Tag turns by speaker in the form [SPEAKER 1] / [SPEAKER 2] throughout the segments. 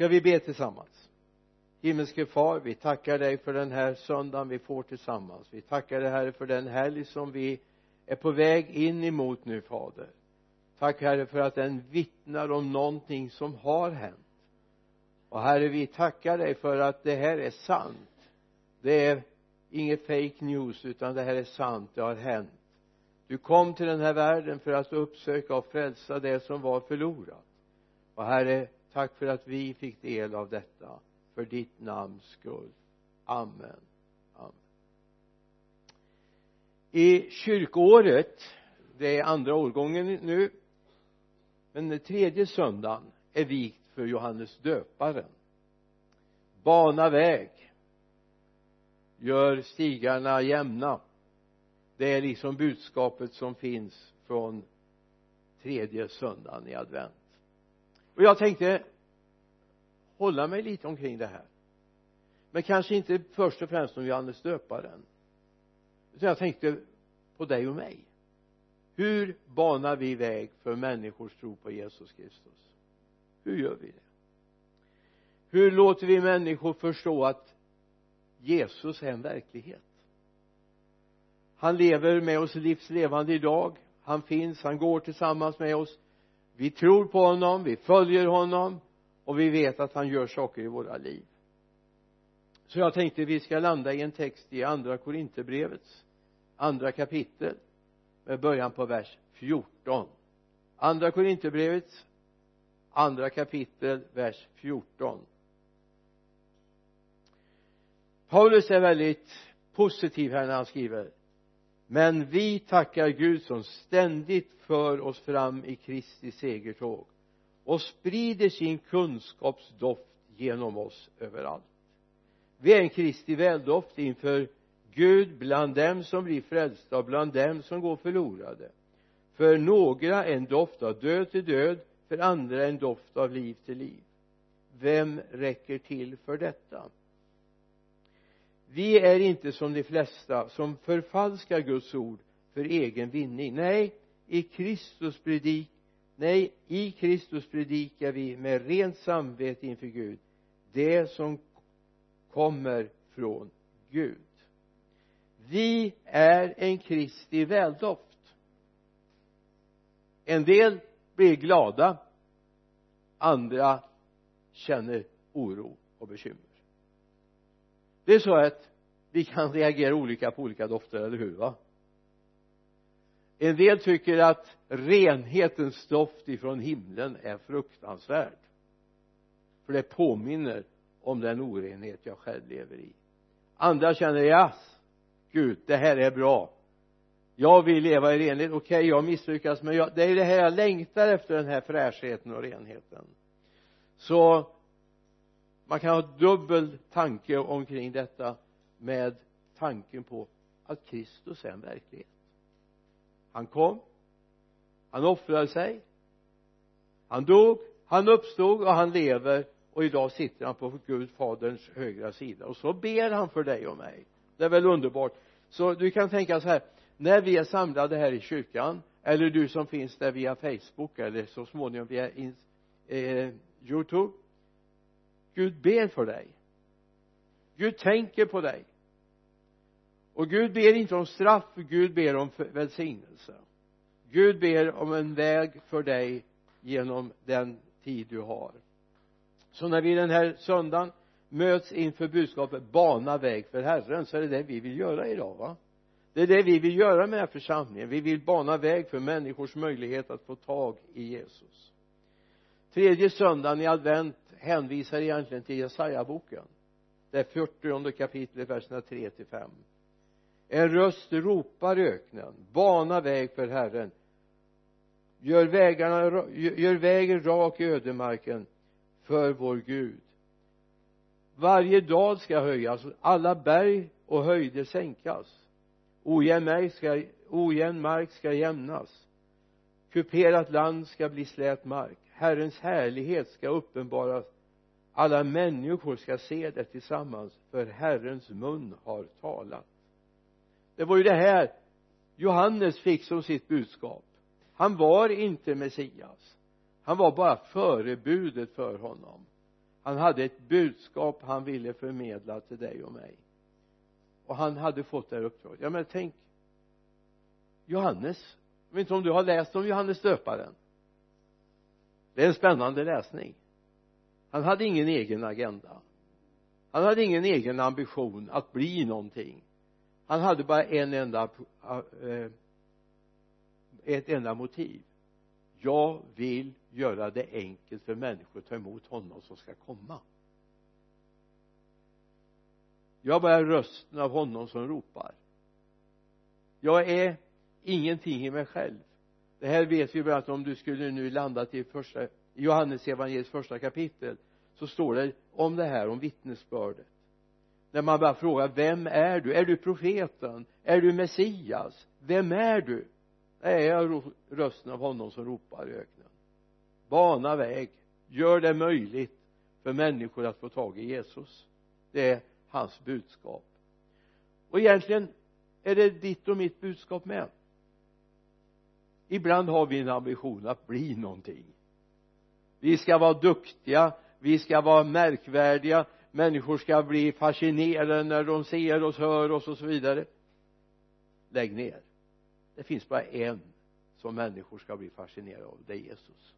[SPEAKER 1] ska vi be tillsammans? Himmelske far vi tackar dig för den här söndagen vi får tillsammans. Vi tackar dig herre för den helg som vi är på väg in emot nu fader. Tack herre för att den vittnar om någonting som har hänt. Och herre vi tackar dig för att det här är sant. Det är inget fake news utan det här är sant. Det har hänt. Du kom till den här världen för att uppsöka och frälsa det som var förlorat. Och herre tack för att vi fick del av detta. För ditt namns skull. Amen. Amen. I kyrkoåret det är andra årgången nu men den tredje söndagen är vikt för Johannes döparen. Bana väg. Gör stigarna jämna. Det är liksom budskapet som finns från tredje söndagen i advent och jag tänkte hålla mig lite omkring det här. Men kanske inte först och främst om Johannes döparen. Utan jag tänkte på dig och mig. Hur banar vi väg för människors tro på Jesus Kristus? Hur gör vi det? Hur låter vi människor förstå att Jesus är en verklighet? Han lever med oss livslevande idag. Han finns, han går tillsammans med oss vi tror på honom, vi följer honom och vi vet att han gör saker i våra liv. Så jag tänkte vi ska landa i en text i andra korinterbrevets andra kapitel med början på vers 14 andra korinterbrevets andra kapitel vers 14 Paulus är väldigt positiv här när han skriver men vi tackar Gud som ständigt för oss fram i Kristi segertåg och sprider sin kunskapsdoft genom oss överallt. Vi är en Kristi väldoft inför Gud bland dem som blir frälsta och bland dem som går förlorade. För några en doft av död till död för andra en doft av liv till liv. Vem räcker till för detta? Vi är inte som de flesta som förfalskar Guds ord för egen vinning. Nej i Kristus predik nej i Kristus predikar vi med rent samvete inför Gud det som kommer från Gud. Vi är en Kristi väldoft. En del blir glada andra känner oro och bekymmer det är så att vi kan reagera olika på olika dofter, eller hur va? En del tycker att renhetens doft ifrån himlen är fruktansvärd. För det påminner om den orenhet jag själv lever i. Andra känner ja Gud det här är bra. Jag vill leva i renhet. Okej okay, jag misslyckas men jag, det är det här jag längtar efter den här fräschheten och renheten. Så man kan ha dubbel tanke omkring detta med tanken på att Kristus är en verklighet. Han kom han offrade sig han dog han uppstod och han lever och idag sitter han på Gud faderns högra sida. Och så ber han för dig och mig. Det är väl underbart. Så du kan tänka så här när vi är samlade här i kyrkan eller du som finns där via Facebook eller så småningom via eh, youtube Gud ber för dig. Gud tänker på dig. Och Gud ber inte om straff Gud ber om välsignelse. Gud ber om en väg för dig genom den tid du har. Så när vi den här söndagen möts inför budskapet bana väg för Herren så är det det vi vill göra idag va? Det är det vi vill göra med den här församlingen. Vi vill bana väg för människors möjlighet att få tag i Jesus. Tredje söndagen i advent hänvisar egentligen till Jesaja-boken. Det fyrtionde kapitlet verserna 3 till 5 en röst ropar i öknen bana väg för Herren. Gör vägarna gör vägen rak i ödemarken för vår Gud. Varje dal ska höjas alla berg och höjder sänkas. Ojämn mark ska, ojämn mark ska jämnas. Kuperat land ska bli slät mark. Herrens härlighet ska uppenbaras. Alla människor ska se det tillsammans för Herrens mun har talat. Det var ju det här Johannes fick som sitt budskap. Han var inte Messias. Han var bara förebudet för honom. Han hade ett budskap han ville förmedla till dig och mig. Och han hade fått det här uppdraget. Ja men tänk Johannes. Jag vet inte om du har läst om Johannes döparen? Det är en spännande läsning. Han hade ingen egen agenda. Han hade ingen egen ambition att bli någonting. Han hade bara en enda eh, ett enda motiv. Jag vill göra det enkelt för människor att ta emot honom som ska komma. Jag bara rösten av honom som ropar. Jag är ingenting i mig själv det här vet vi bara att om du skulle nu landa till första Johannes evangeliets första kapitel så står det om det här om vittnesbördet. När man bara frågar vem är du? Är du profeten? Är du Messias? Vem är du? Nej jag är rösten av honom som ropar i öknen. Bana väg. Gör det möjligt för människor att få tag i Jesus. Det är hans budskap. Och egentligen är det ditt och mitt budskap med ibland har vi en ambition att bli någonting. Vi ska vara duktiga vi ska vara märkvärdiga människor ska bli fascinerade när de ser oss, hör oss och så vidare. Lägg ner. Det finns bara en som människor ska bli fascinerade av det är Jesus.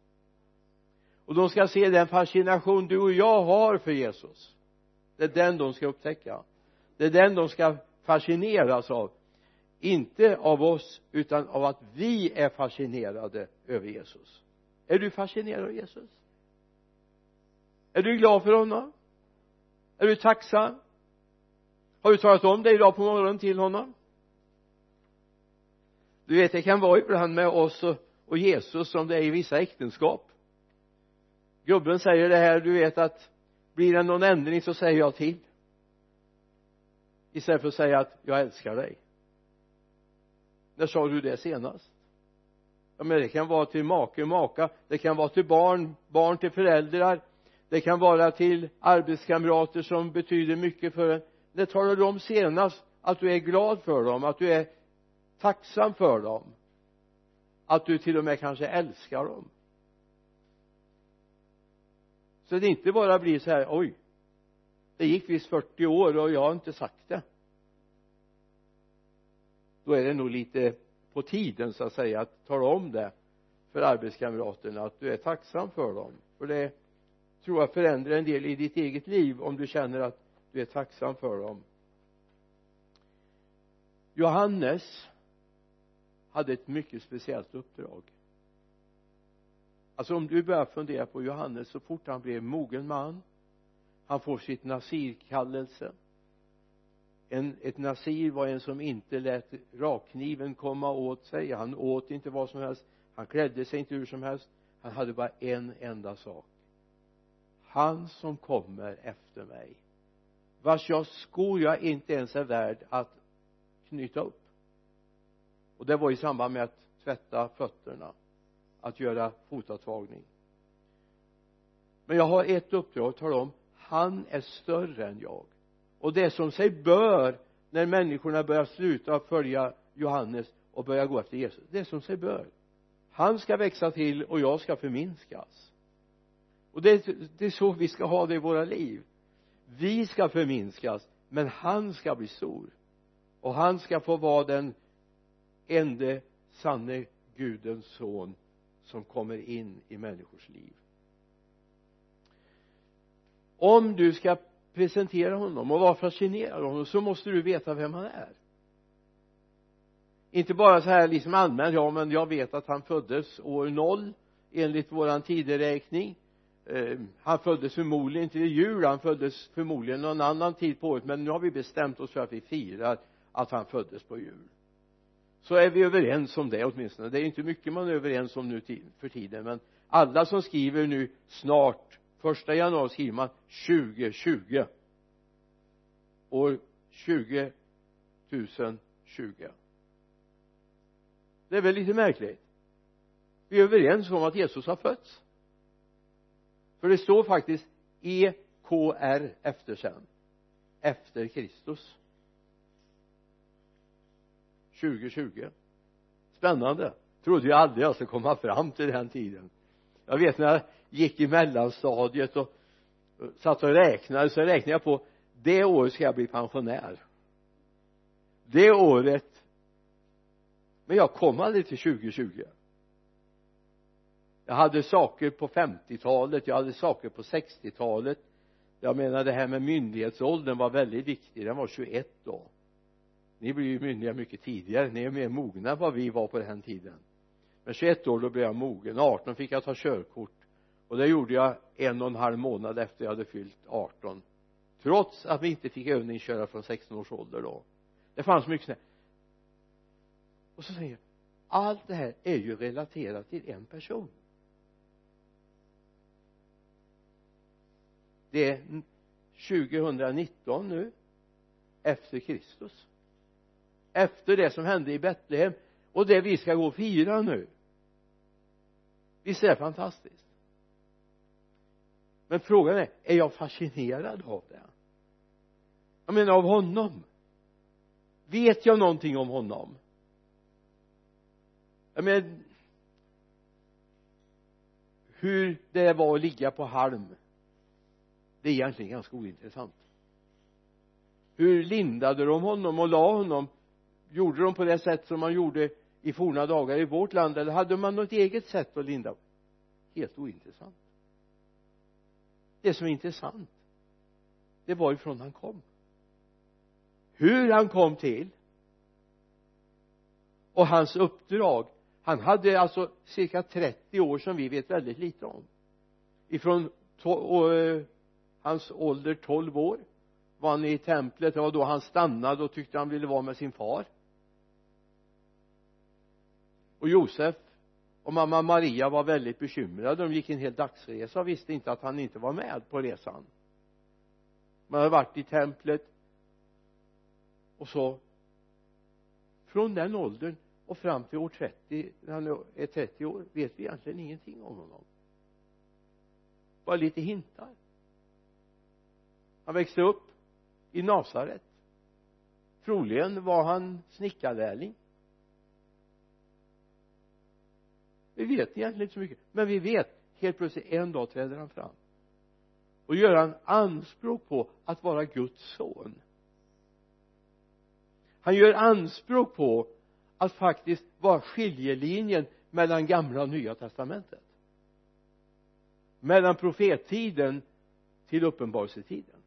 [SPEAKER 1] Och de ska se den fascination du och jag har för Jesus. Det är den de ska upptäcka. Det är den de ska fascineras av inte av oss utan av att vi är fascinerade över Jesus. Är du fascinerad av Jesus? Är du glad för honom? Är du tacksam? Har du talat om det idag på morgonen till honom? Du vet det kan vara ibland med oss och, och Jesus som det är i vissa äktenskap. Gubben säger det här du vet att blir det någon ändring så säger jag till. Istället för att säga att jag älskar dig när sa du det senast? Ja men det kan vara till make, maka. Det kan vara till barn, barn till föräldrar. Det kan vara till arbetskamrater som betyder mycket för en. När talade du om senast att du är glad för dem att du är tacksam för dem. Att du till och med kanske älskar dem. Så det inte bara blir så här oj det gick visst 40 år och jag har inte sagt det då är det nog lite på tiden så att säga att tala om det för arbetskamraterna att du är tacksam för dem. För det tror jag förändrar en del i ditt eget liv om du känner att du är tacksam för dem. Johannes hade ett mycket speciellt uppdrag. Alltså om du börjar fundera på Johannes så fort han blev mogen man han får sitt nasirkallelse en, ett nasir var en som inte lät rakkniven komma åt sig. Han åt inte vad som helst. Han klädde sig inte hur som helst. Han hade bara en enda sak. Han som kommer efter mig vars jag skor jag inte ens är värd att knyta upp. Och det var i samband med att tvätta fötterna att göra fotavtagning. Men jag har ett uppdrag att tala om. Han är större än jag och det som sig bör när människorna börjar sluta följa Johannes och börjar gå efter Jesus det som sig bör. Han ska växa till och jag ska förminskas. Och det, det är så vi ska ha det i våra liv. Vi ska förminskas men han ska bli stor. Och han ska få vara den ende sanne gudens son som kommer in i människors liv. Om du ska presentera honom och vara fascinerad av honom så måste du veta vem han är. Inte bara så här liksom allmänt ja men jag vet att han föddes år noll enligt våran tideräkning. Eh, han föddes förmodligen inte i jul han föddes förmodligen någon annan tid på året men nu har vi bestämt oss för att vi firar att han föddes på jul. Så är vi överens om det åtminstone. Det är inte mycket man är överens om nu för tiden men alla som skriver nu snart första januari skriver man 2020 år 2020 det är väl lite märkligt. Vi är överens om att Jesus har fötts. För det står faktiskt EKR efter sen. Efter Kristus. 2020 spännande. Trodde jag aldrig jag skulle komma fram till den tiden jag vet när jag gick i mellanstadiet och satt och räknade så räknade jag på det året ska jag bli pensionär. Det året. Men jag kom aldrig till 2020 jag hade saker på 50-talet jag hade saker på 60-talet jag menar det här med myndighetsåldern var väldigt viktig. Den var 21 då. Ni blir ju myndiga mycket tidigare. Ni är mer mogna än vad vi var på den tiden men 21 år då blev jag mogen. 18 fick jag ta körkort. Och det gjorde jag en och en halv månad efter jag hade fyllt 18 trots att vi inte fick övningsköra från 16 års ålder då. Det fanns mycket sånt och så säger jag allt det här är ju relaterat till en person. Det är 2019 nu efter Kristus. Efter det som hände i Betlehem. Och det vi ska gå och fira nu visst är det fantastiskt? Men frågan är är jag fascinerad av det? Jag menar av honom? Vet jag någonting om honom? Jag menar hur det var att ligga på halm det är egentligen ganska ointressant. Hur lindade de honom och la honom? Gjorde de på det sätt som man gjorde i forna dagar i vårt land eller hade man något eget sätt att linda? Helt ointressant. Det som är intressant det var ifrån han kom. Hur han kom till och hans uppdrag. Han hade alltså cirka 30 år som vi vet väldigt lite om. Ifrån och, eh, hans ålder 12 år var han i templet. Det var då han stannade och tyckte han ville vara med sin far och Josef och mamma Maria var väldigt bekymrade. De gick en hel dagsresa och visste inte att han inte var med på resan. Man hade varit i templet och så från den åldern och fram till år 30 när han är 30 år vet vi egentligen ingenting om honom. Bara lite hintar. Han växte upp i Nasaret. Troligen var han snickarlärling. Vi vet egentligen inte så mycket. Men vi vet helt plötsligt en dag träder han fram. Och gör han anspråk på att vara Guds son. Han gör anspråk på att faktiskt vara skiljelinjen mellan gamla och nya testamentet. Mellan profettiden till uppenbarelsetiden.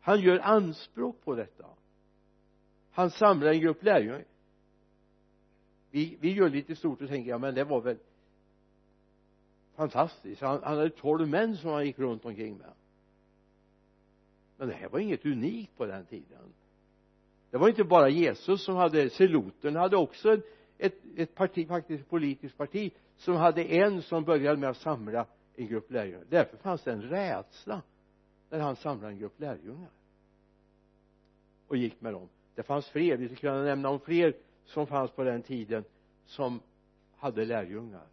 [SPEAKER 1] Han gör anspråk på detta. Han samlar en grupp lärjungar vi, vi gör lite stort och tänker ja men det var väl fantastiskt. Han, han hade tolv män som han gick runt omkring med. Men det här var inget unikt på den tiden. Det var inte bara Jesus som hade seloten hade också ett, ett parti, faktiskt ett politiskt parti som hade en som började med att samla en grupp lärjungar. Därför fanns det en rädsla när han samlade en grupp lärjungar och gick med dem. Det fanns fler, vi skulle kunna nämna om fler som fanns på den tiden som hade lärjungar.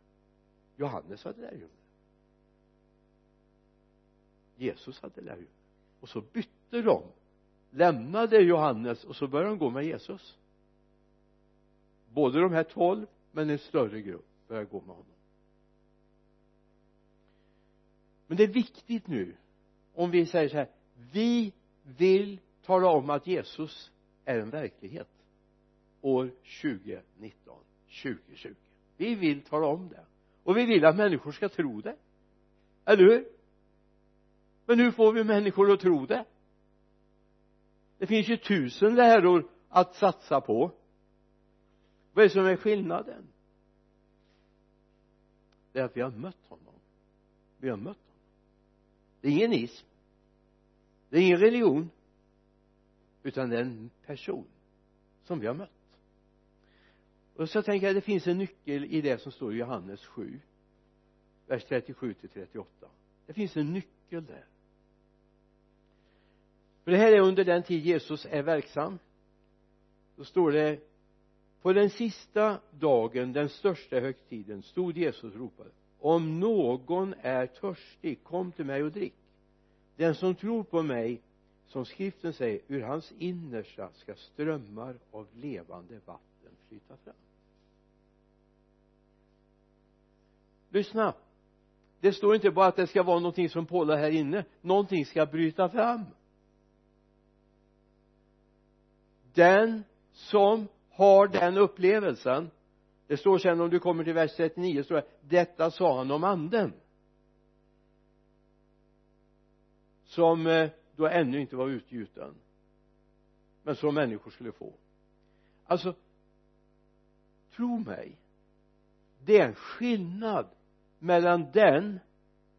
[SPEAKER 1] Johannes hade lärjungar. Jesus hade lärjungar. Och så bytte de. Lämnade Johannes och så började de gå med Jesus. Både de här tolv men en större grupp började gå med honom. Men det är viktigt nu om vi säger så här vi vill tala om att Jesus är en verklighet år 2019 2020 vi vill tala om det. Och vi vill att människor ska tro det. Eller hur? Men hur får vi människor att tro det? Det finns ju tusen läror att satsa på. Vad är det som är skillnaden? Det är att vi har mött honom. Vi har mött honom. Det är ingen ism. Det är ingen religion. Utan det är en person som vi har mött och så tänker jag det finns en nyckel i det som står i Johannes 7 vers 37 till 38 det finns en nyckel där. För det här är under den tid Jesus är verksam. Då står det på den sista dagen den största högtiden stod Jesus och ropade om någon är törstig kom till mig och drick. Den som tror på mig som skriften säger ur hans innersta ska strömmar av levande vatten flyta fram. Lyssna. Det står inte bara att det ska vara någonting som pålar här inne. Någonting ska bryta fram. Den som har den upplevelsen det står sen om du kommer till vers 39 står det detta sa han om anden. Som eh, då ännu inte var utgjuten men som människor skulle få. Alltså tro mig det är en skillnad mellan den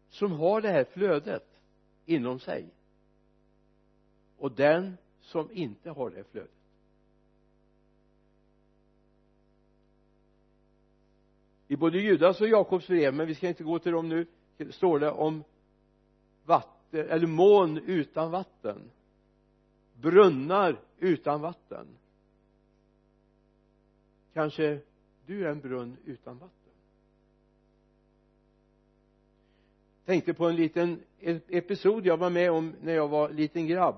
[SPEAKER 1] som har det här flödet inom sig och den som inte har det flödet. I både Judas och Jakobs brev men vi ska inte gå till dem nu står det om vatten eller moln utan vatten brunnar utan vatten kanske du är en brunn utan vatten? Tänkte på en liten e-, episod jag var med om när jag var liten grabb.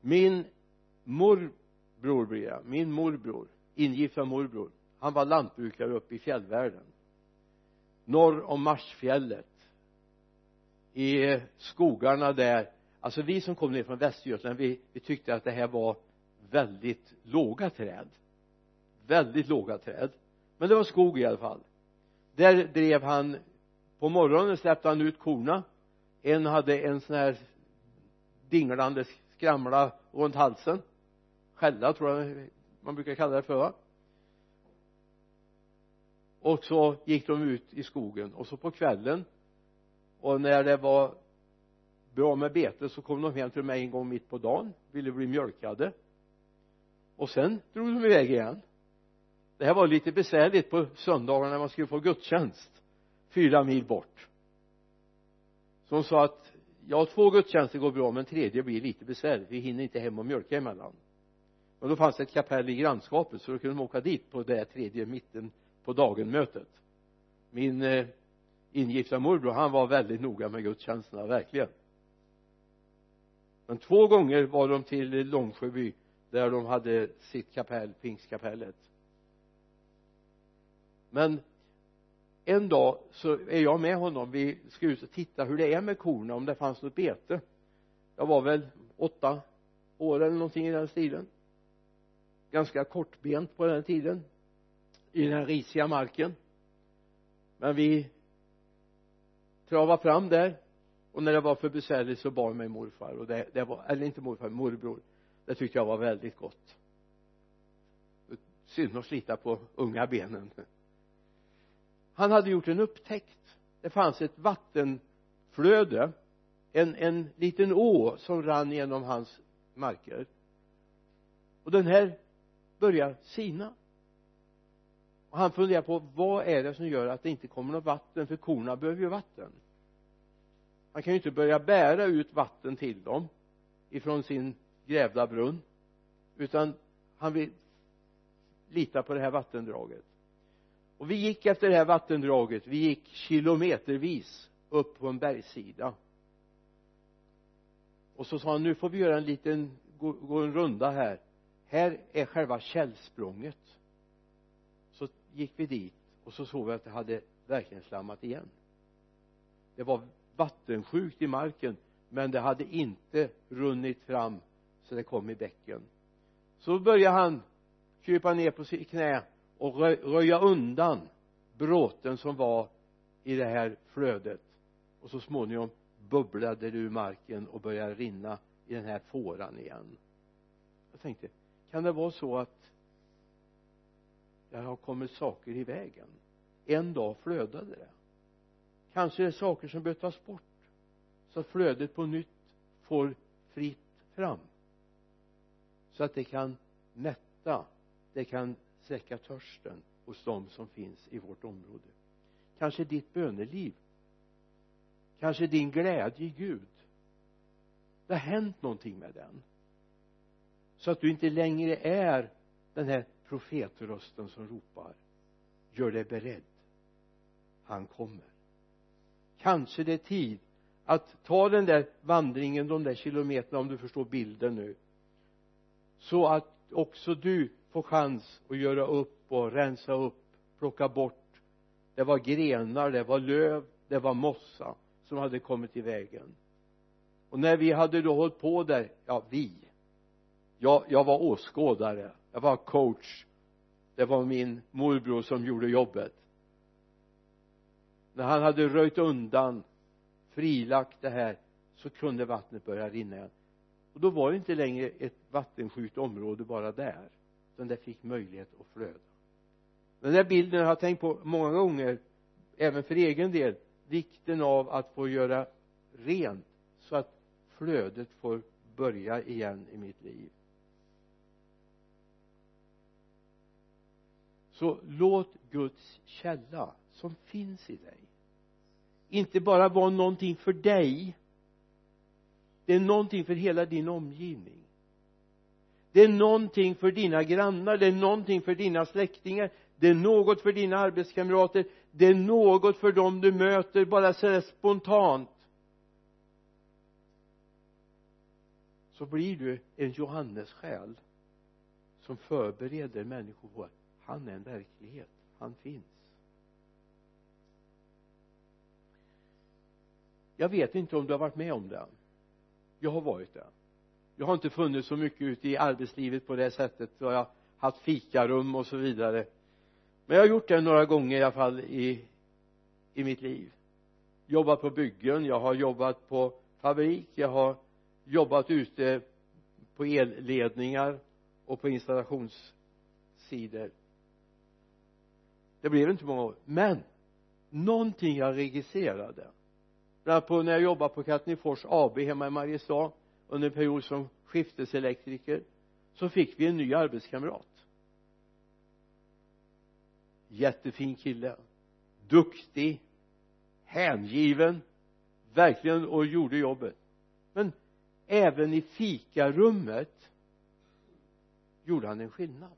[SPEAKER 1] Min morbror blir jag, min morbror. Ingifta morbror. Han var lantbrukare uppe i fjällvärlden. Norr om Marsfjället. I skogarna där. Alltså vi som kom ner från Västergötland vi, vi tyckte att det här var väldigt låga träd väldigt låga träd. Men det var skog i alla fall. Där drev han på morgonen släppte han ut korna. En hade en sån här dinglande skramla runt halsen. Skälla tror jag man brukar kalla det för och så gick de ut i skogen. Och så på kvällen och när det var bra med bete så kom de hem till mig en gång mitt på dagen ville bli mjölkade. Och sen drog de iväg igen det här var lite besvärligt på söndagarna när man skulle få gudstjänst fyra mil bort. Så hon sa att ja två gudstjänster går bra men tredje blir lite besvärligt vi hinner inte hem och mjölka emellan. Men då fanns det ett kapell i grannskapet så då kunde de åka dit på det tredje mitten på dagen mötet min eh, ingifta morbror han var väldigt noga med gudstjänsterna verkligen. Men två gånger var de till Långsjöby där de hade sitt kapell, pingstkapellet men en dag så är jag med honom. Vi ska ut och titta hur det är med korna om det fanns något bete. Jag var väl åtta år eller någonting i den stilen. Ganska kortbent på den tiden i den risiga marken. Men vi travade fram där och när det var för besvärligt så bar mig morfar och det, det var, eller inte morfar, morbror. Det tyckte jag var väldigt gott. Synd att slita på unga benen han hade gjort en upptäckt. Det fanns ett vattenflöde en, en liten å som rann genom hans marker. Och den här börjar sina. Och han funderar på vad är det som gör att det inte kommer något vatten? För korna behöver ju vatten. Han kan ju inte börja bära ut vatten till dem ifrån sin grävda brunn utan han vill lita på det här vattendraget och vi gick efter det här vattendraget vi gick kilometervis upp på en bergssida. Och så sa han nu får vi göra en liten gå, gå en runda här. Här är själva källsprånget. Så gick vi dit och så såg vi att det hade verkligen slammat igen. Det var vattensjukt i marken men det hade inte runnit fram så det kom i bäcken. Så började han krypa ner på sitt knä och röja undan bråten som var i det här flödet. Och så småningom bubblade det ur marken och började rinna i den här fåran igen. Jag tänkte kan det vara så att det har kommit saker i vägen? En dag flödade det. Kanske det är saker som behöver tas bort så att flödet på nytt får fritt fram. Så att det kan mätta det kan släcka törsten hos dem som finns i vårt område. Kanske ditt böneliv. Kanske din glädje i Gud. Det har hänt någonting med den. Så att du inte längre är den här profetrösten som ropar gör dig beredd. Han kommer. Kanske det är tid att ta den där vandringen de där kilometerna om du förstår bilden nu. Så att också du få chans att göra upp och rensa upp plocka bort. Det var grenar, det var löv, det var mossa som hade kommit i vägen. Och när vi hade då hållit på där, ja vi. Jag, jag var åskådare jag var coach. Det var min morbror som gjorde jobbet. När han hade röjt undan frilagt det här så kunde vattnet börja rinna igen. Och då var det inte längre ett vattensjukt område bara där utan det fick möjlighet att flöda. Den där bilden har jag tänkt på många gånger även för egen del vikten av att få göra rent så att flödet får börja igen i mitt liv. Så låt Guds källa som finns i dig inte bara vara någonting för dig det är någonting för hela din omgivning det är någonting för dina grannar det är någonting för dina släktingar det är något för dina arbetskamrater det är något för dem du möter bara sådär spontant. Så blir du en Johannes själ som förbereder människor på att han är en verklighet han finns. Jag vet inte om du har varit med om det. Jag har varit det jag har inte funnits så mycket ute i arbetslivet på det sättet. Då jag har haft fikarum och så vidare. Men jag har gjort det några gånger i alla fall i i mitt liv. Jobbat på byggen jag har jobbat på fabrik jag har jobbat ute på elledningar och på installationssidor. Det blev inte många år. Men någonting jag registrerade. Bland annat på när jag jobbade på Katnifors AB hemma i Mariestad under en period som skifteselektriker så fick vi en ny arbetskamrat. Jättefin kille. Duktig. Hängiven. Verkligen och gjorde jobbet. Men även i fikarummet gjorde han en skillnad.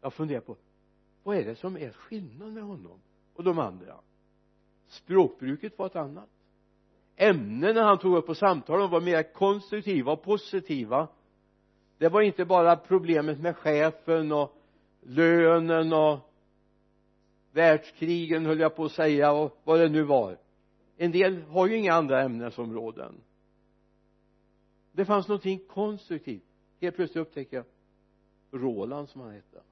[SPEAKER 1] Jag funderar på vad är det som är skillnad med honom och de andra? Språkbruket var ett annat ämnena han tog upp på samtalen var mer konstruktiva och positiva. Det var inte bara problemet med chefen och lönen och världskrigen höll jag på att säga och vad det nu var. En del har ju inga andra ämnesområden. Det fanns någonting konstruktivt. Helt plötsligt upptäcker jag Roland som han hette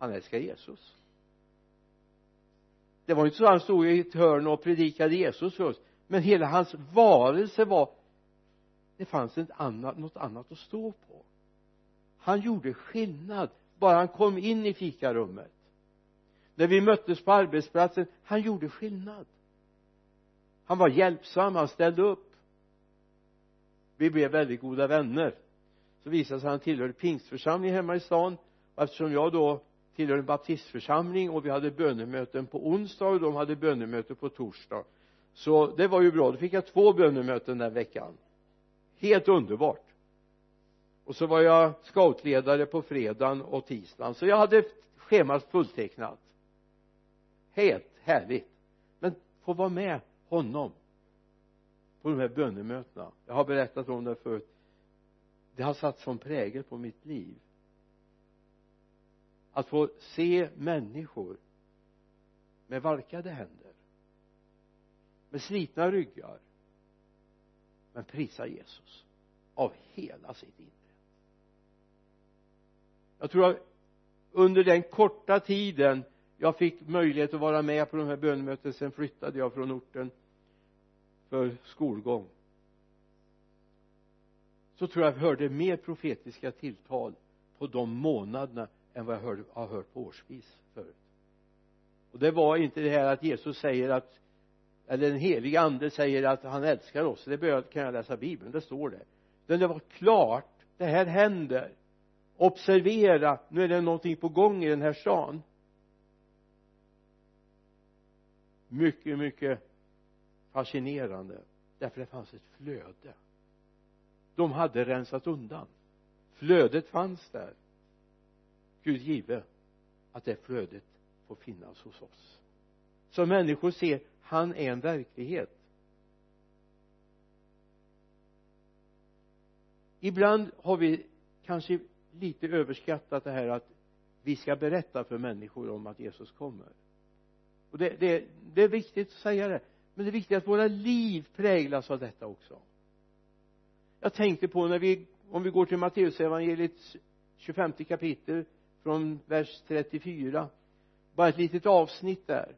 [SPEAKER 1] han älskar Jesus. Det var inte så han stod i ett hörn och predikade Jesus för oss men hela hans varelse var det fanns ett annat, något annat att stå på. Han gjorde skillnad bara han kom in i fikarummet. När vi möttes på arbetsplatsen han gjorde skillnad. Han var hjälpsam, han ställde upp. Vi blev väldigt goda vänner. Så visade det sig att han tillhörde pingstförsamlingen hemma i stan. Och eftersom jag då tillhörde en baptistförsamling och vi hade bönemöten på onsdag och de hade bönemöte på torsdag så det var ju bra. Då fick jag två bönemöten den veckan. Helt underbart. Och så var jag scoutledare på fredagen och tisdagen. Så jag hade schemat fulltecknat. Helt härligt. Men få vara med honom på de här bönemötena. Jag har berättat om det förut. Det har satt som prägel på mitt liv. Att få se människor med valkade händer med slitna ryggar men prisa Jesus av hela sitt inre. Jag tror att under den korta tiden jag fick möjlighet att vara med på de här bönemötena sen flyttade jag från orten för skolgång så tror jag jag hörde mer profetiska tilltal på de månaderna än vad jag hörde, har hört på årsvis förut. Och det var inte det här att Jesus säger att eller den helige ande säger att han älskar oss. Det kan jag läsa bibeln, det står det. Utan det var klart det här händer. Observera nu är det någonting på gång i den här stan. Mycket mycket fascinerande. Därför det fanns ett flöde. De hade rensat undan. Flödet fanns där. Gud give att det flödet får finnas hos oss så människor ser han är en verklighet. Ibland har vi kanske lite överskattat det här att vi ska berätta för människor om att Jesus kommer. Och det, det, det är viktigt att säga det. Men det är viktigt att våra liv präglas av detta också. Jag tänkte på när vi om vi går till Matteusevangeliets 25 kapitel från vers 34 bara ett litet avsnitt där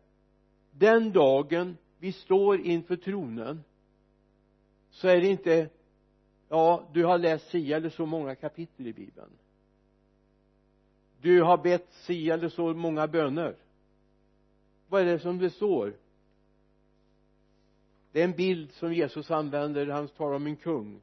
[SPEAKER 1] den dagen vi står inför tronen så är det inte ja du har läst si eller så många kapitel i bibeln. Du har bett si eller så många böner. Vad är det som det står? Det är en bild som Jesus använder han talar om en kung.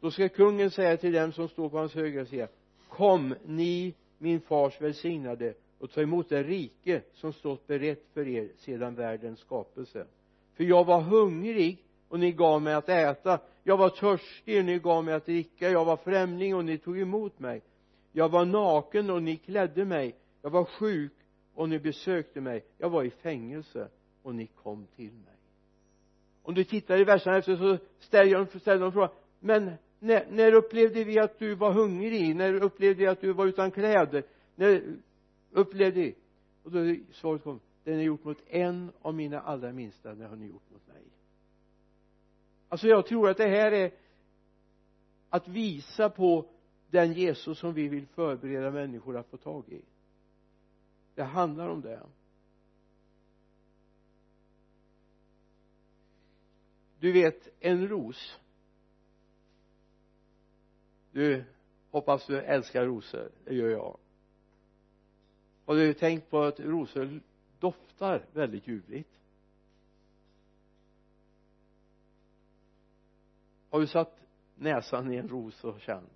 [SPEAKER 1] Då ska kungen säga till dem som står på hans högra sida kom ni min fars välsignade och ta emot det rike som stått berett för er sedan världens skapelse. För jag var hungrig och ni gav mig att äta. Jag var törstig och ni gav mig att dricka. Jag var främling och ni tog emot mig. Jag var naken och ni klädde mig. Jag var sjuk och ni besökte mig. Jag var i fängelse och ni kom till mig. Om du tittar i verserna efter så ställer de, ställer de frågan men när, när upplevde vi att du var hungrig? När upplevde vi att du var utan kläder? När upplevde vi. Och då är svaret kom det ni gjort mot en av mina allra minsta det har ni gjort mot mig. Alltså jag tror att det här är att visa på den Jesus som vi vill förbereda människor att få tag i. Det handlar om det. Du vet en ros. Du hoppas du älskar rosor. Det gör jag har du tänkt på att rosor doftar väldigt ljuvligt? Har du satt näsan i en ros och känt?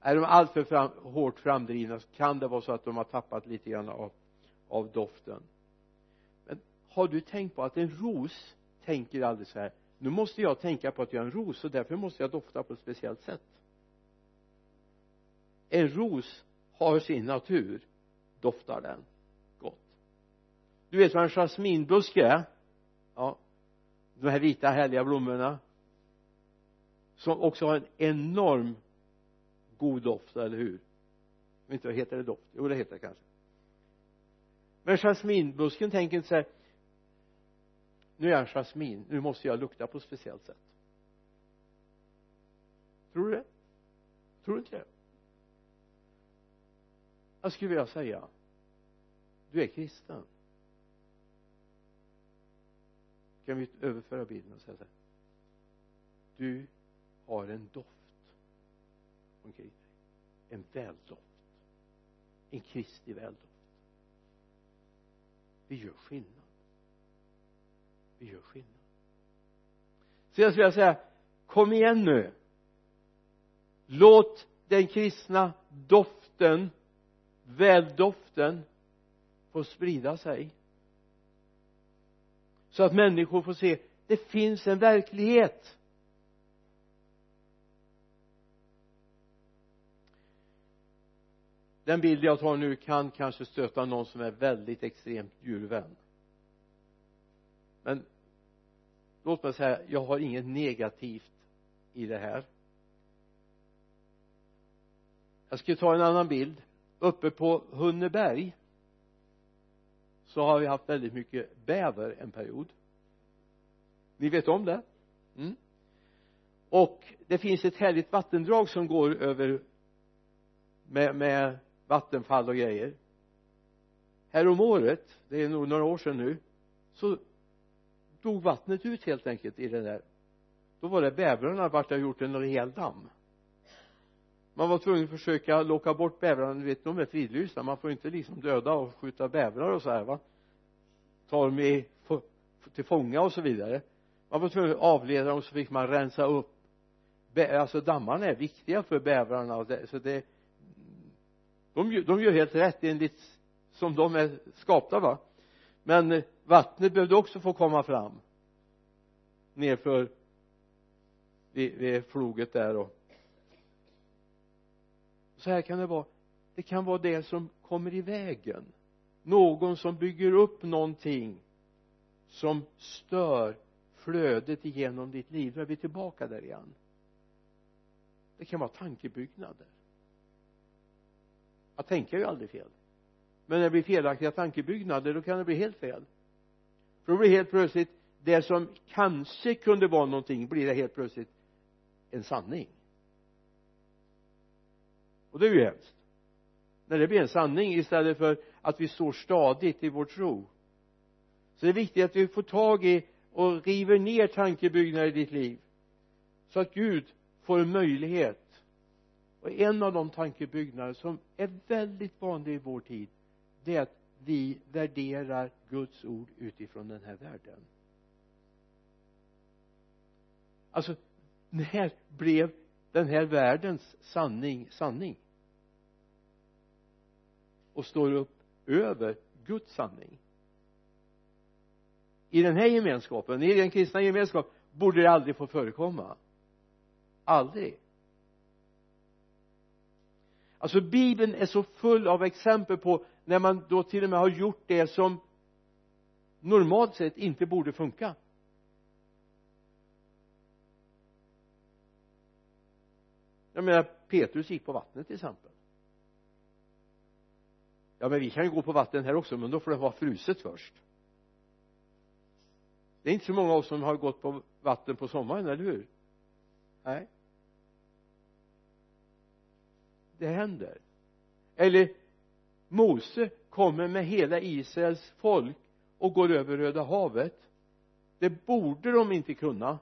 [SPEAKER 1] Är de alltför fram, hårt framdrivna så kan det vara så att de har tappat lite grann av, av doften. Men har du tänkt på att en ros tänker aldrig så här nu måste jag tänka på att jag är en ros och därför måste jag dofta på ett speciellt sätt. En ros har sin natur doftar den gott. Du vet vad en jasminbuske är? Ja de här vita härliga blommorna som också har en enorm god doft, eller hur? Jag inte vad heter det doft? Jo det heter det kanske. Men jasminbusken tänker inte så här nu är jag en jasmin nu måste jag lukta på ett speciellt sätt. Tror du det? Tror du inte det? Jag skulle vilja säga. Du är kristen. Kan vi överföra bilden och säga så här? Du har en doft omkring dig. En väldoft. En Kristi väldoft. Vi gör skillnad. Vi gör skillnad. Så jag skulle vilja säga kom igen nu. Låt den kristna doften väldoften får sprida sig. Så att människor får se det finns en verklighet. Den bild jag tar nu kan kanske stöta någon som är väldigt extremt djurvän. Men låt mig säga jag har inget negativt i det här. Jag ska ta en annan bild uppe på Hunneberg så har vi haft väldigt mycket bäver en period. Ni vet om det? Mm. och det finns ett härligt vattendrag som går över med, med vattenfall och grejer. Här om året det är nog några år sedan nu så dog vattnet ut helt enkelt i det där. Då var det bävrarna vart det gjort en rejäl damm man var tvungen att försöka locka bort bävrarna. Du vet de är fridlysta man får inte liksom döda och skjuta bävrar och så här va? Ta dem i till fånga och så vidare. Man var tvungen att avleda dem så fick man rensa upp. Bä alltså dammarna är viktiga för bävrarna och det, så det de, de gör helt rätt enligt som de är skapta va? Men eh, vattnet behövde också få komma fram. Nerför vid, vid floget där och så här kan det vara. Det kan vara det som kommer i vägen. Någon som bygger upp någonting som stör flödet igenom ditt liv, Då är vi tillbaka där igen. Det kan vara tankebyggnader. Att tänka är ju aldrig fel. Men när det blir felaktiga tankebyggnader då kan det bli helt fel. För då blir helt plötsligt det som kanske kunde vara någonting blir det helt plötsligt en sanning och det är ju hemskt. När det blir en sanning istället för att vi står stadigt i vår tro. Så det är viktigt att vi får tag i och river ner tankebyggnader i ditt liv. Så att Gud får en möjlighet. Och en av de tankebyggnader som är väldigt vanlig i vår tid det är att vi värderar Guds ord utifrån den här världen. Alltså när blev den här världens sanning sanning och står upp över Guds sanning. I den här gemenskapen, i den kristna gemenskapen borde det aldrig få förekomma. Aldrig. Alltså bibeln är så full av exempel på när man då till och med har gjort det som normalt sett inte borde funka. Jag menar Petrus gick på vattnet till exempel ja men vi kan ju gå på vatten här också men då får det vara fruset först. Det är inte så många av oss som har gått på vatten på sommaren, eller hur? Nej. Det händer. Eller Mose kommer med hela Israels folk och går över Röda havet. Det borde de inte kunna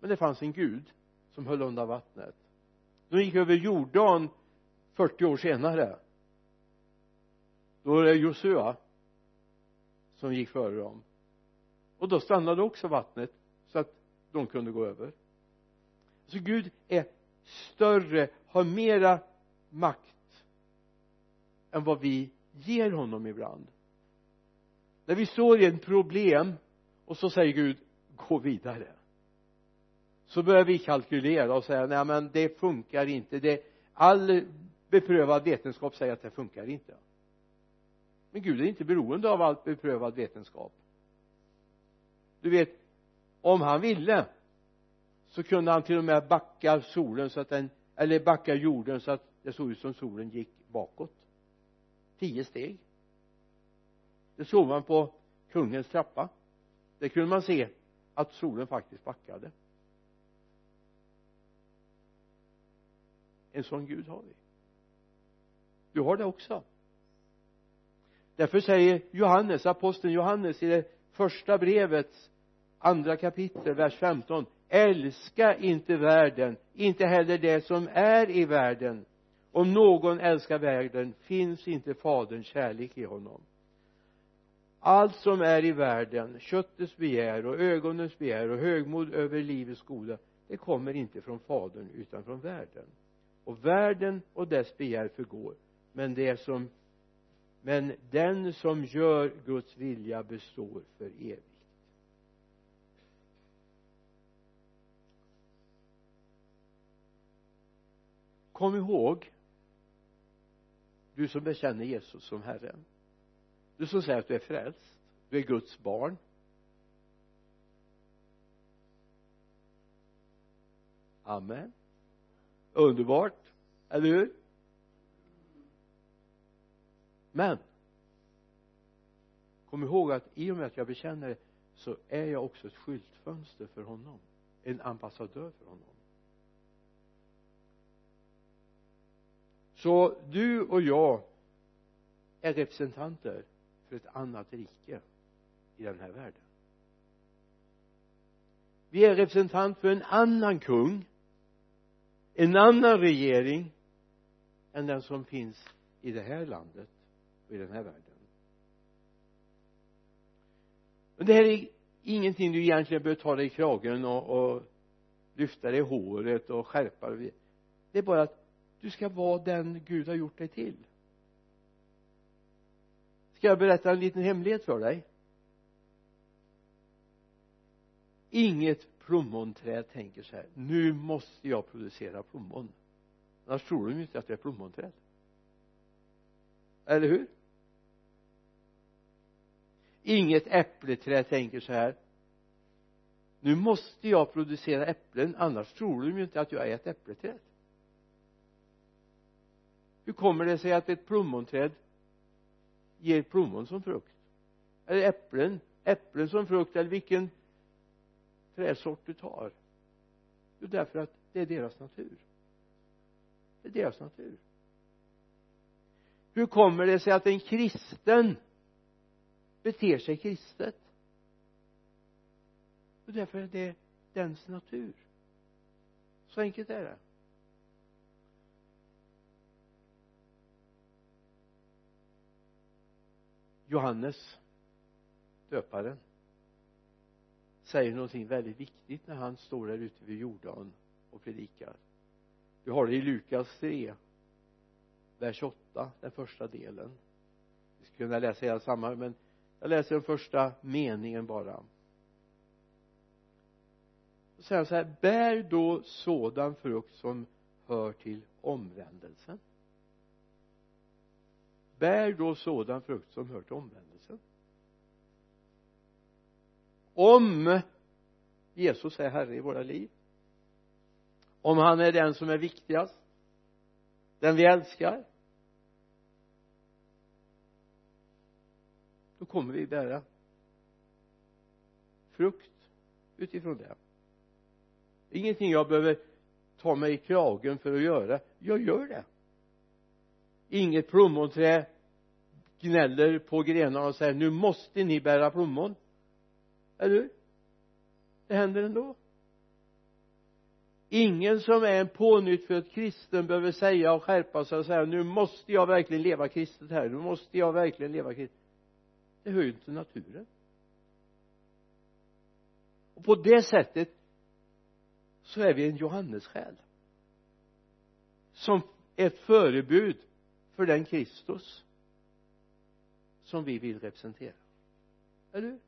[SPEAKER 1] men det fanns en Gud som höll undan vattnet. De gick över Jordan 40 år senare då är det Josua som gick före dem. Och då stannade också vattnet så att de kunde gå över. Så Gud är större, har mera makt än vad vi ger honom ibland. När vi står i ett problem och så säger Gud gå vidare. Så börjar vi kalkylera och säga nej men det funkar inte. Det all beprövad vetenskap säger att det funkar inte men Gud är inte beroende av allt beprövad vetenskap. Du vet om han ville så kunde han till och med backa solen så att den eller backa jorden så att det såg ut som solen gick bakåt. Tio steg. Det såg man på kungens trappa. Där kunde man se att solen faktiskt backade. En sån Gud har vi. Du har det också därför säger Johannes, aposteln Johannes i det första brevets andra kapitel, vers 15 älska inte världen, inte heller det som är i världen. Om någon älskar världen finns inte faderns kärlek i honom. Allt som är i världen, köttets begär och ögonens begär och högmod över livets goda det kommer inte från fadern utan från världen. Och världen och dess begär förgår men det som men den som gör Guds vilja består för evigt. Kom ihåg du som bekänner Jesus som Herren. Du som säger att du är frälst du är Guds barn. Amen. Underbart eller hur? Men kom ihåg att i och med att jag bekänner det så är jag också ett skyltfönster för honom. En ambassadör för honom. Så du och jag är representanter för ett annat rike i den här världen. Vi är representant för en annan kung en annan regering än den som finns i det här landet och i den här världen. Men det här är ingenting du egentligen behöver ta dig i kragen och, och lyfta dig i håret och skärpa dig det är bara att du ska vara den Gud har gjort dig till. Ska jag berätta en liten hemlighet för dig? Inget plommonträd tänker så här nu måste jag producera plommon. Annars tror de ju inte att det är plommonträd. Eller hur? Inget äppleträd tänker så här. Nu måste jag producera äpplen annars tror de ju inte att jag är ett äppleträd hur kommer det sig att ett plommonträd ger plommon som frukt? Eller äpplen äpplen som frukt eller vilken träsort du tar? Jo därför att det är deras natur. Det är deras natur. Hur kommer det sig att en kristen beter sig kristet. Och därför är det dens natur. Så enkelt är det. Johannes döparen säger någonting väldigt viktigt när han står där ute vid Jordan och predikar. Vi har det i Lukas 3 vers 8 den första delen. Vi skulle kunna läsa hela samma men jag läser den första meningen bara. Och säger så här bär då sådan frukt som hör till omvändelsen. Bär då sådan frukt som hör till omvändelsen. Om Jesus är herre i våra liv om han är den som är viktigast den vi älskar kommer vi bära frukt utifrån det. Ingenting jag behöver ta mig i kragen för att göra. Jag gör det. Inget plommonträd gnäller på grenarna och säger nu måste ni bära plommon. Eller hur? Det händer ändå. Ingen som är en pånyttfödd kristen behöver säga och skärpa sig och säga nu måste jag verkligen leva kristet här. Nu måste jag verkligen leva kristet det hör ju till naturen. Och på det sättet så är vi en Johannessjäl som ett förebud för den Kristus som vi vill representera. Eller hur?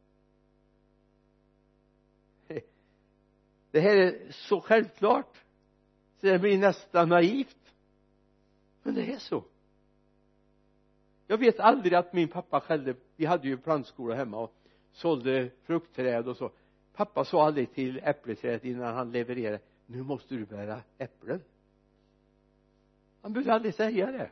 [SPEAKER 1] Det här är så självklart så det blir nästan naivt. Men det är så jag vet aldrig att min pappa skällde. Vi hade ju plantskola hemma och sålde fruktträd och så. Pappa sa aldrig till äppelträdet innan han levererade nu måste du bära äpplen. Han behövde aldrig säga det.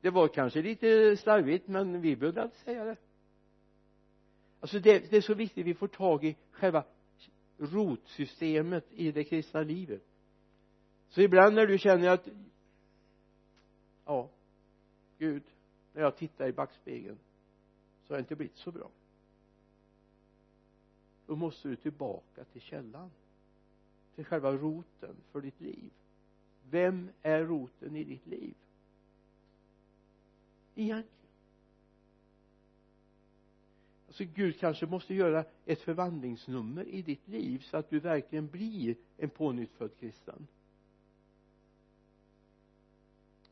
[SPEAKER 1] Det var kanske lite slarvigt men vi behövde aldrig säga det. Alltså det, det är så viktigt vi får tag i själva rotsystemet i det kristna livet så ibland när du känner att ja Gud när jag tittar i backspegeln så har det inte blivit så bra. Då måste du tillbaka till källan till själva roten för ditt liv. Vem är roten i ditt liv? Egentligen. Alltså Gud kanske måste göra ett förvandlingsnummer i ditt liv så att du verkligen blir en pånyttfödd kristen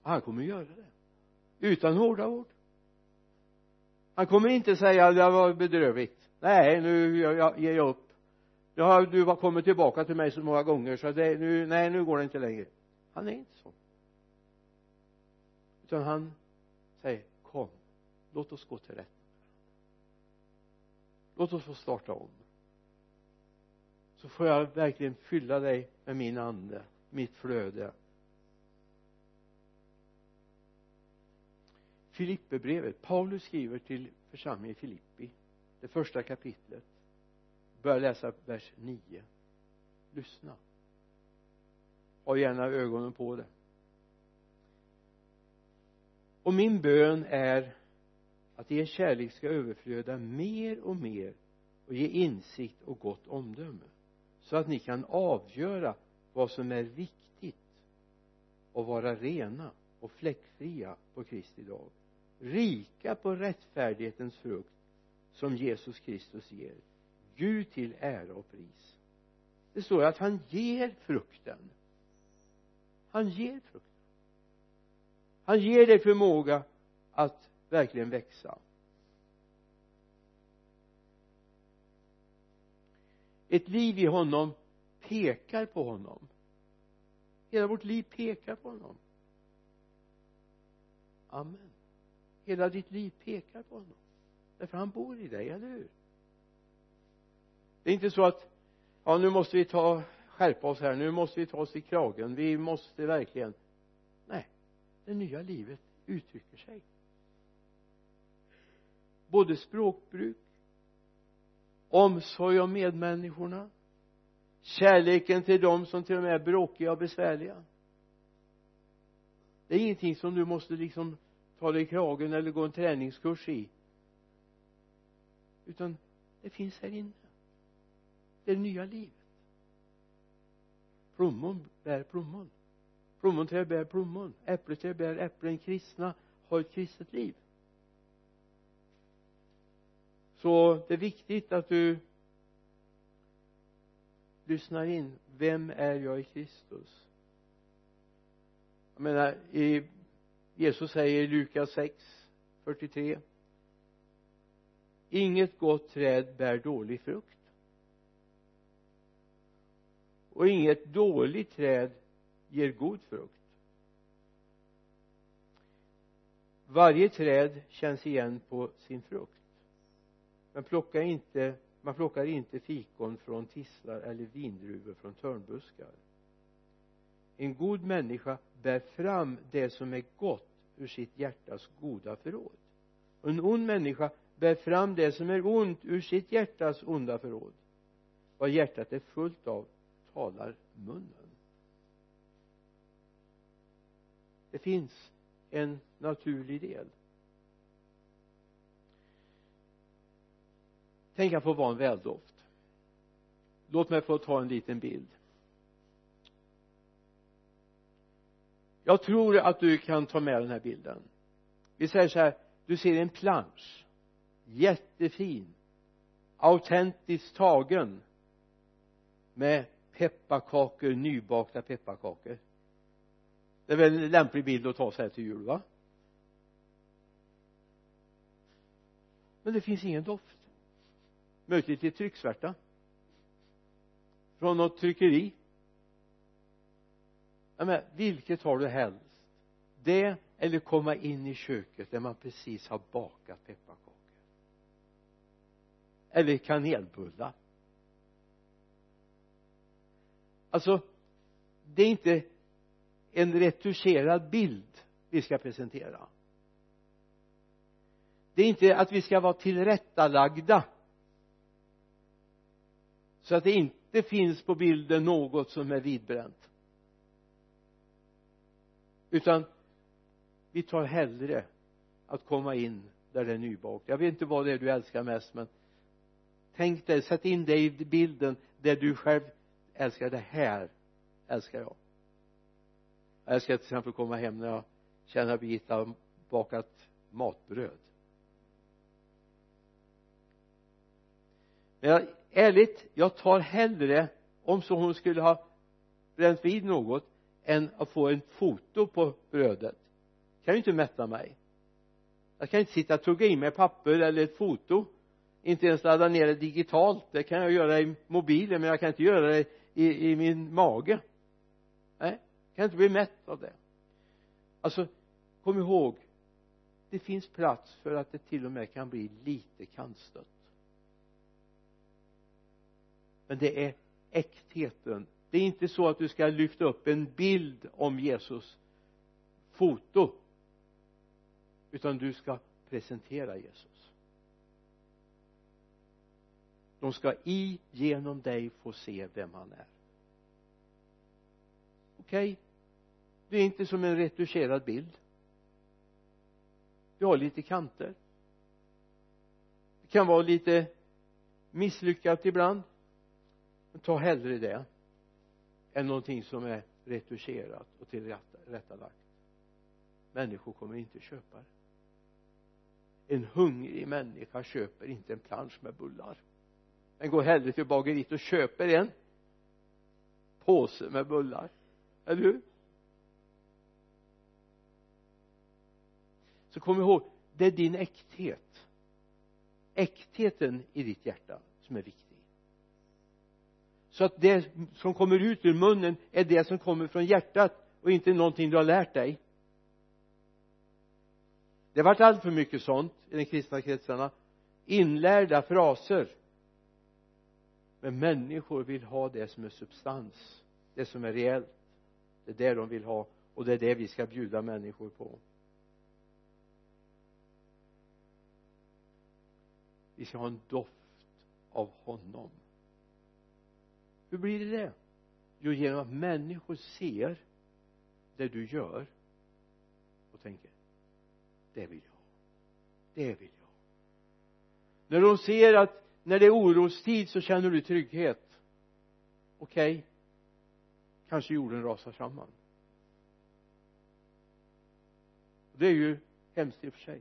[SPEAKER 1] han kommer göra det. Utan hårda ord. Han kommer inte säga det var bedrövligt. Nej nu jag, ger jag upp. Nu har du har kommit tillbaka till mig så många gånger så det, nu, nej nu går det inte längre. Han är inte så. Utan han säger kom låt oss gå till rätt låt oss få starta om. Så får jag verkligen fylla dig med min ande mitt flöde. Filipperbrevet. Paulus skriver till församlingen i Filippi det första kapitlet. Börja läsa vers 9 lyssna. Ha gärna ögonen på det. Och min bön är att er kärlek ska överflöda mer och mer och ge insikt och gott omdöme så att ni kan avgöra vad som är viktigt och vara rena och fläckfria på Kristi dag rika på rättfärdighetens frukt som Jesus Kristus ger. Gud till ära och pris. Det står att han ger frukten. Han ger frukten. Han ger dig förmåga att verkligen växa. Ett liv i honom pekar på honom. Hela vårt liv pekar på honom. Amen hela ditt liv pekar på honom. Därför han bor i dig, eller hur? Det är inte så att ja nu måste vi ta skärpa oss här nu måste vi ta oss i kragen vi måste verkligen. Nej, det nya livet uttrycker sig. Både språkbruk omsorg om medmänniskorna kärleken till dem som till och med är bråkiga och besvärliga. Det är ingenting som du måste liksom ta dig i kragen eller gå en träningskurs i. Utan det finns här inne. Det är det nya livet. Plommon bär plommon. Plommonträd bär plommon. Äppleträd bär äpplen. Kristna har ett kristet liv. Så det är viktigt att du lyssnar in. Vem är jag i Kristus? Jag menar i Jesus säger i Lukas 6 43 inget gott träd bär dålig frukt. Och inget dåligt träd ger god frukt. Varje träd känns igen på sin frukt. Men plocka inte man plockar inte fikon från tistlar eller vindruvor från törnbuskar en god människa bär fram det som är gott ur sitt hjärtas goda förråd. Och en ond människa bär fram det som är ont ur sitt hjärtas onda förråd. Vad hjärtat är fullt av talar munnen. Det finns en naturlig del. Tänk att få vara en väldoft. Låt mig få ta en liten bild. Jag tror att du kan ta med den här bilden. Vi säger så här du ser en plansch. Jättefin. Autentiskt tagen med pepparkakor nybakta pepparkakor. Det är väl en lämplig bild att ta så här till jul va? Men det finns ingen doft. Möjligtvis lite trycksvärta. Från något tryckeri ja, men vilket har du helst? Det eller komma in i köket där man precis har bakat pepparkakor? Eller kanelbullar? Alltså det är inte en retuscherad bild vi ska presentera. Det är inte att vi ska vara tillrättalagda. Så att det inte finns på bilden något som är vidbränt utan vi tar hellre att komma in där det är nybakt. Jag vet inte vad det är du älskar mest men tänk dig, sätt in dig i bilden där du själv älskar. Det här älskar jag. Jag älskar till exempel komma hem när jag känner att Birgitta har bakat matbröd. Men jag, ärligt jag tar hellre om så hon skulle ha bränt vid något än att få en foto på brödet. Kan ju inte mätta mig. Jag kan inte sitta och tugga i mig papper eller ett foto. Inte ens ladda ner det digitalt. Det kan jag göra i mobilen men jag kan inte göra det i, i min mage. Nej jag kan inte bli mätt av det. Alltså kom ihåg det finns plats för att det till och med kan bli lite kantstött. Men det är äktheten det är inte så att du ska lyfta upp en bild om Jesus foto utan du ska presentera Jesus. De ska i genom dig få se vem han är. Okej? Okay. det är inte som en retuscherad bild. Du har lite kanter. Det kan vara lite misslyckat ibland. Men ta hellre det än någonting som är retuscherat och tillrättalagt människor kommer inte köpa det. En hungrig människa köper inte en plansch med bullar. Den går hellre till bageriet och köper en påse med bullar. Eller hur? Så kom ihåg det är din äkthet. Äktheten i ditt hjärta som är viktig så att det som kommer ut ur munnen är det som kommer från hjärtat och inte någonting du har lärt dig. Det har varit allt för mycket sånt i de kristna kretsarna. Inlärda fraser. Men människor vill ha det som är substans det som är reellt. Det är det de vill ha och det är det vi ska bjuda människor på. Vi ska ha en doft av honom hur blir det det? Jo genom att människor ser det du gör och tänker det vill jag ha. Det vill jag ha. När de ser att när det är orostid så känner du trygghet. Okej okay. kanske jorden rasar samman. Det är ju hemskt i och för sig.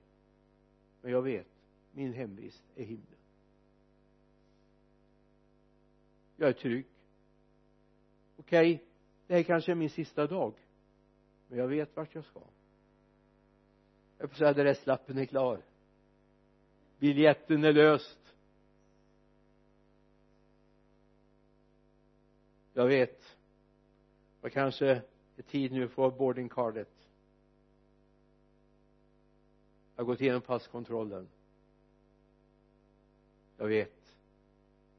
[SPEAKER 1] Men jag vet min hemvist är himlen. Jag är trygg okej okay, det här kanske är min sista dag men jag vet vart jag ska. Jag får säga adresslappen är klar. Biljetten är löst. Jag vet. Det kanske är tid nu för boardingcardet jag har gått igenom passkontrollen. Jag vet.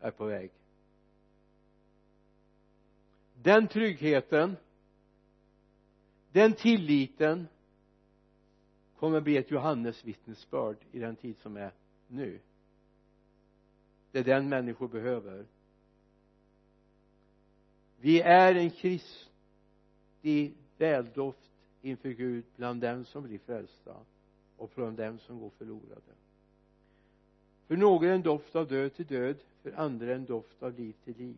[SPEAKER 1] Jag är på väg den tryggheten den tilliten kommer bli ett Johannes vittnesbörd i den tid som är nu. Det är den människor behöver. Vi är en Kristi väldoft inför Gud bland dem som blir frälsta och bland dem som går förlorade. För några en doft av död till död för andra en doft av liv till liv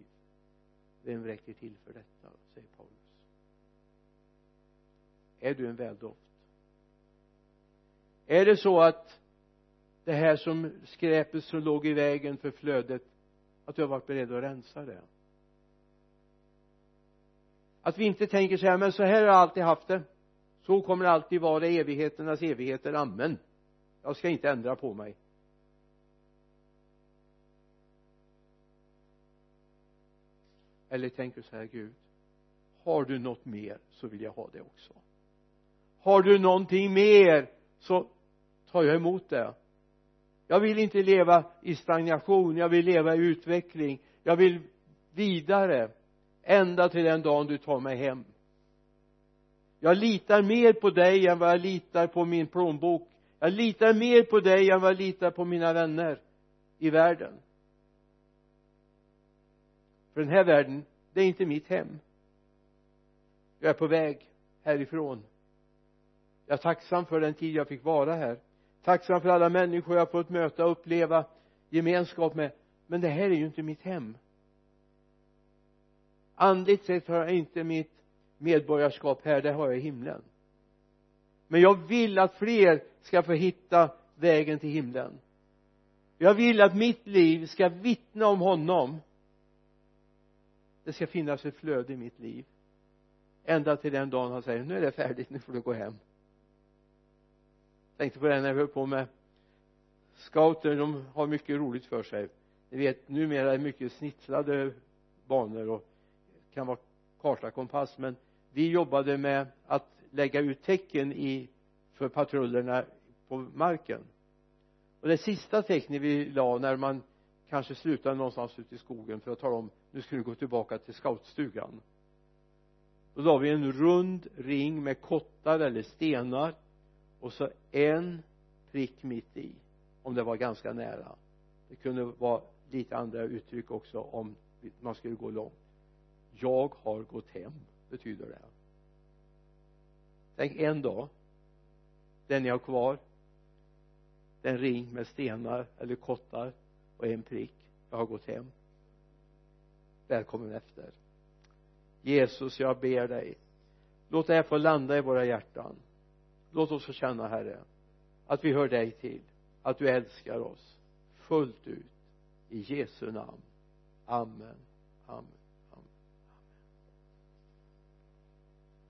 [SPEAKER 1] vem räcker till för detta säger Paulus? Är du en väldoft? Är det så att det här som skräpet som låg i vägen för flödet att du har varit beredd att rensa det? Att vi inte tänker så här men så här har jag alltid haft det. Så kommer det alltid vara evigheternas evigheter, amen. Jag ska inte ändra på mig. Eller tänker så här Gud har du något mer så vill jag ha det också. Har du någonting mer så tar jag emot det. Jag vill inte leva i stagnation jag vill leva i utveckling. Jag vill vidare ända till den dagen du tar mig hem. Jag litar mer på dig än vad jag litar på min plånbok. Jag litar mer på dig än vad jag litar på mina vänner i världen för den här världen det är inte mitt hem. Jag är på väg härifrån. Jag är tacksam för den tid jag fick vara här. Tacksam för alla människor jag fått möta och uppleva gemenskap med. Men det här är ju inte mitt hem. Andligt sett har jag inte mitt medborgarskap här det har jag i himlen. Men jag vill att fler ska få hitta vägen till himlen. Jag vill att mitt liv ska vittna om honom det ska finnas ett flöde i mitt liv. Ända till den dagen han säger nu är det färdigt, nu får du gå hem. Tänkte på det när jag höll på med scouter de har mycket roligt för sig. Ni vet numera är det mycket snitslade banor och kan vara karta kompass men vi jobbade med att lägga ut tecken i för patrullerna på marken. Och det sista tecknet vi la när man kanske slutade någonstans ute i skogen för att tala om nu ska du gå tillbaka till scoutstugan. Då la vi en rund ring med kottar eller stenar och så en prick mitt i om det var ganska nära. Det kunde vara lite andra uttryck också om man skulle gå långt. Jag har gått hem betyder det. Tänk en dag den ni har kvar den ring med stenar eller kottar och en prick. Jag har gått hem. Välkommen efter. Jesus jag ber dig. Låt det här få landa i våra hjärtan. Låt oss få känna herre att vi hör dig till att du älskar oss fullt ut. I Jesu namn. Amen. Amen.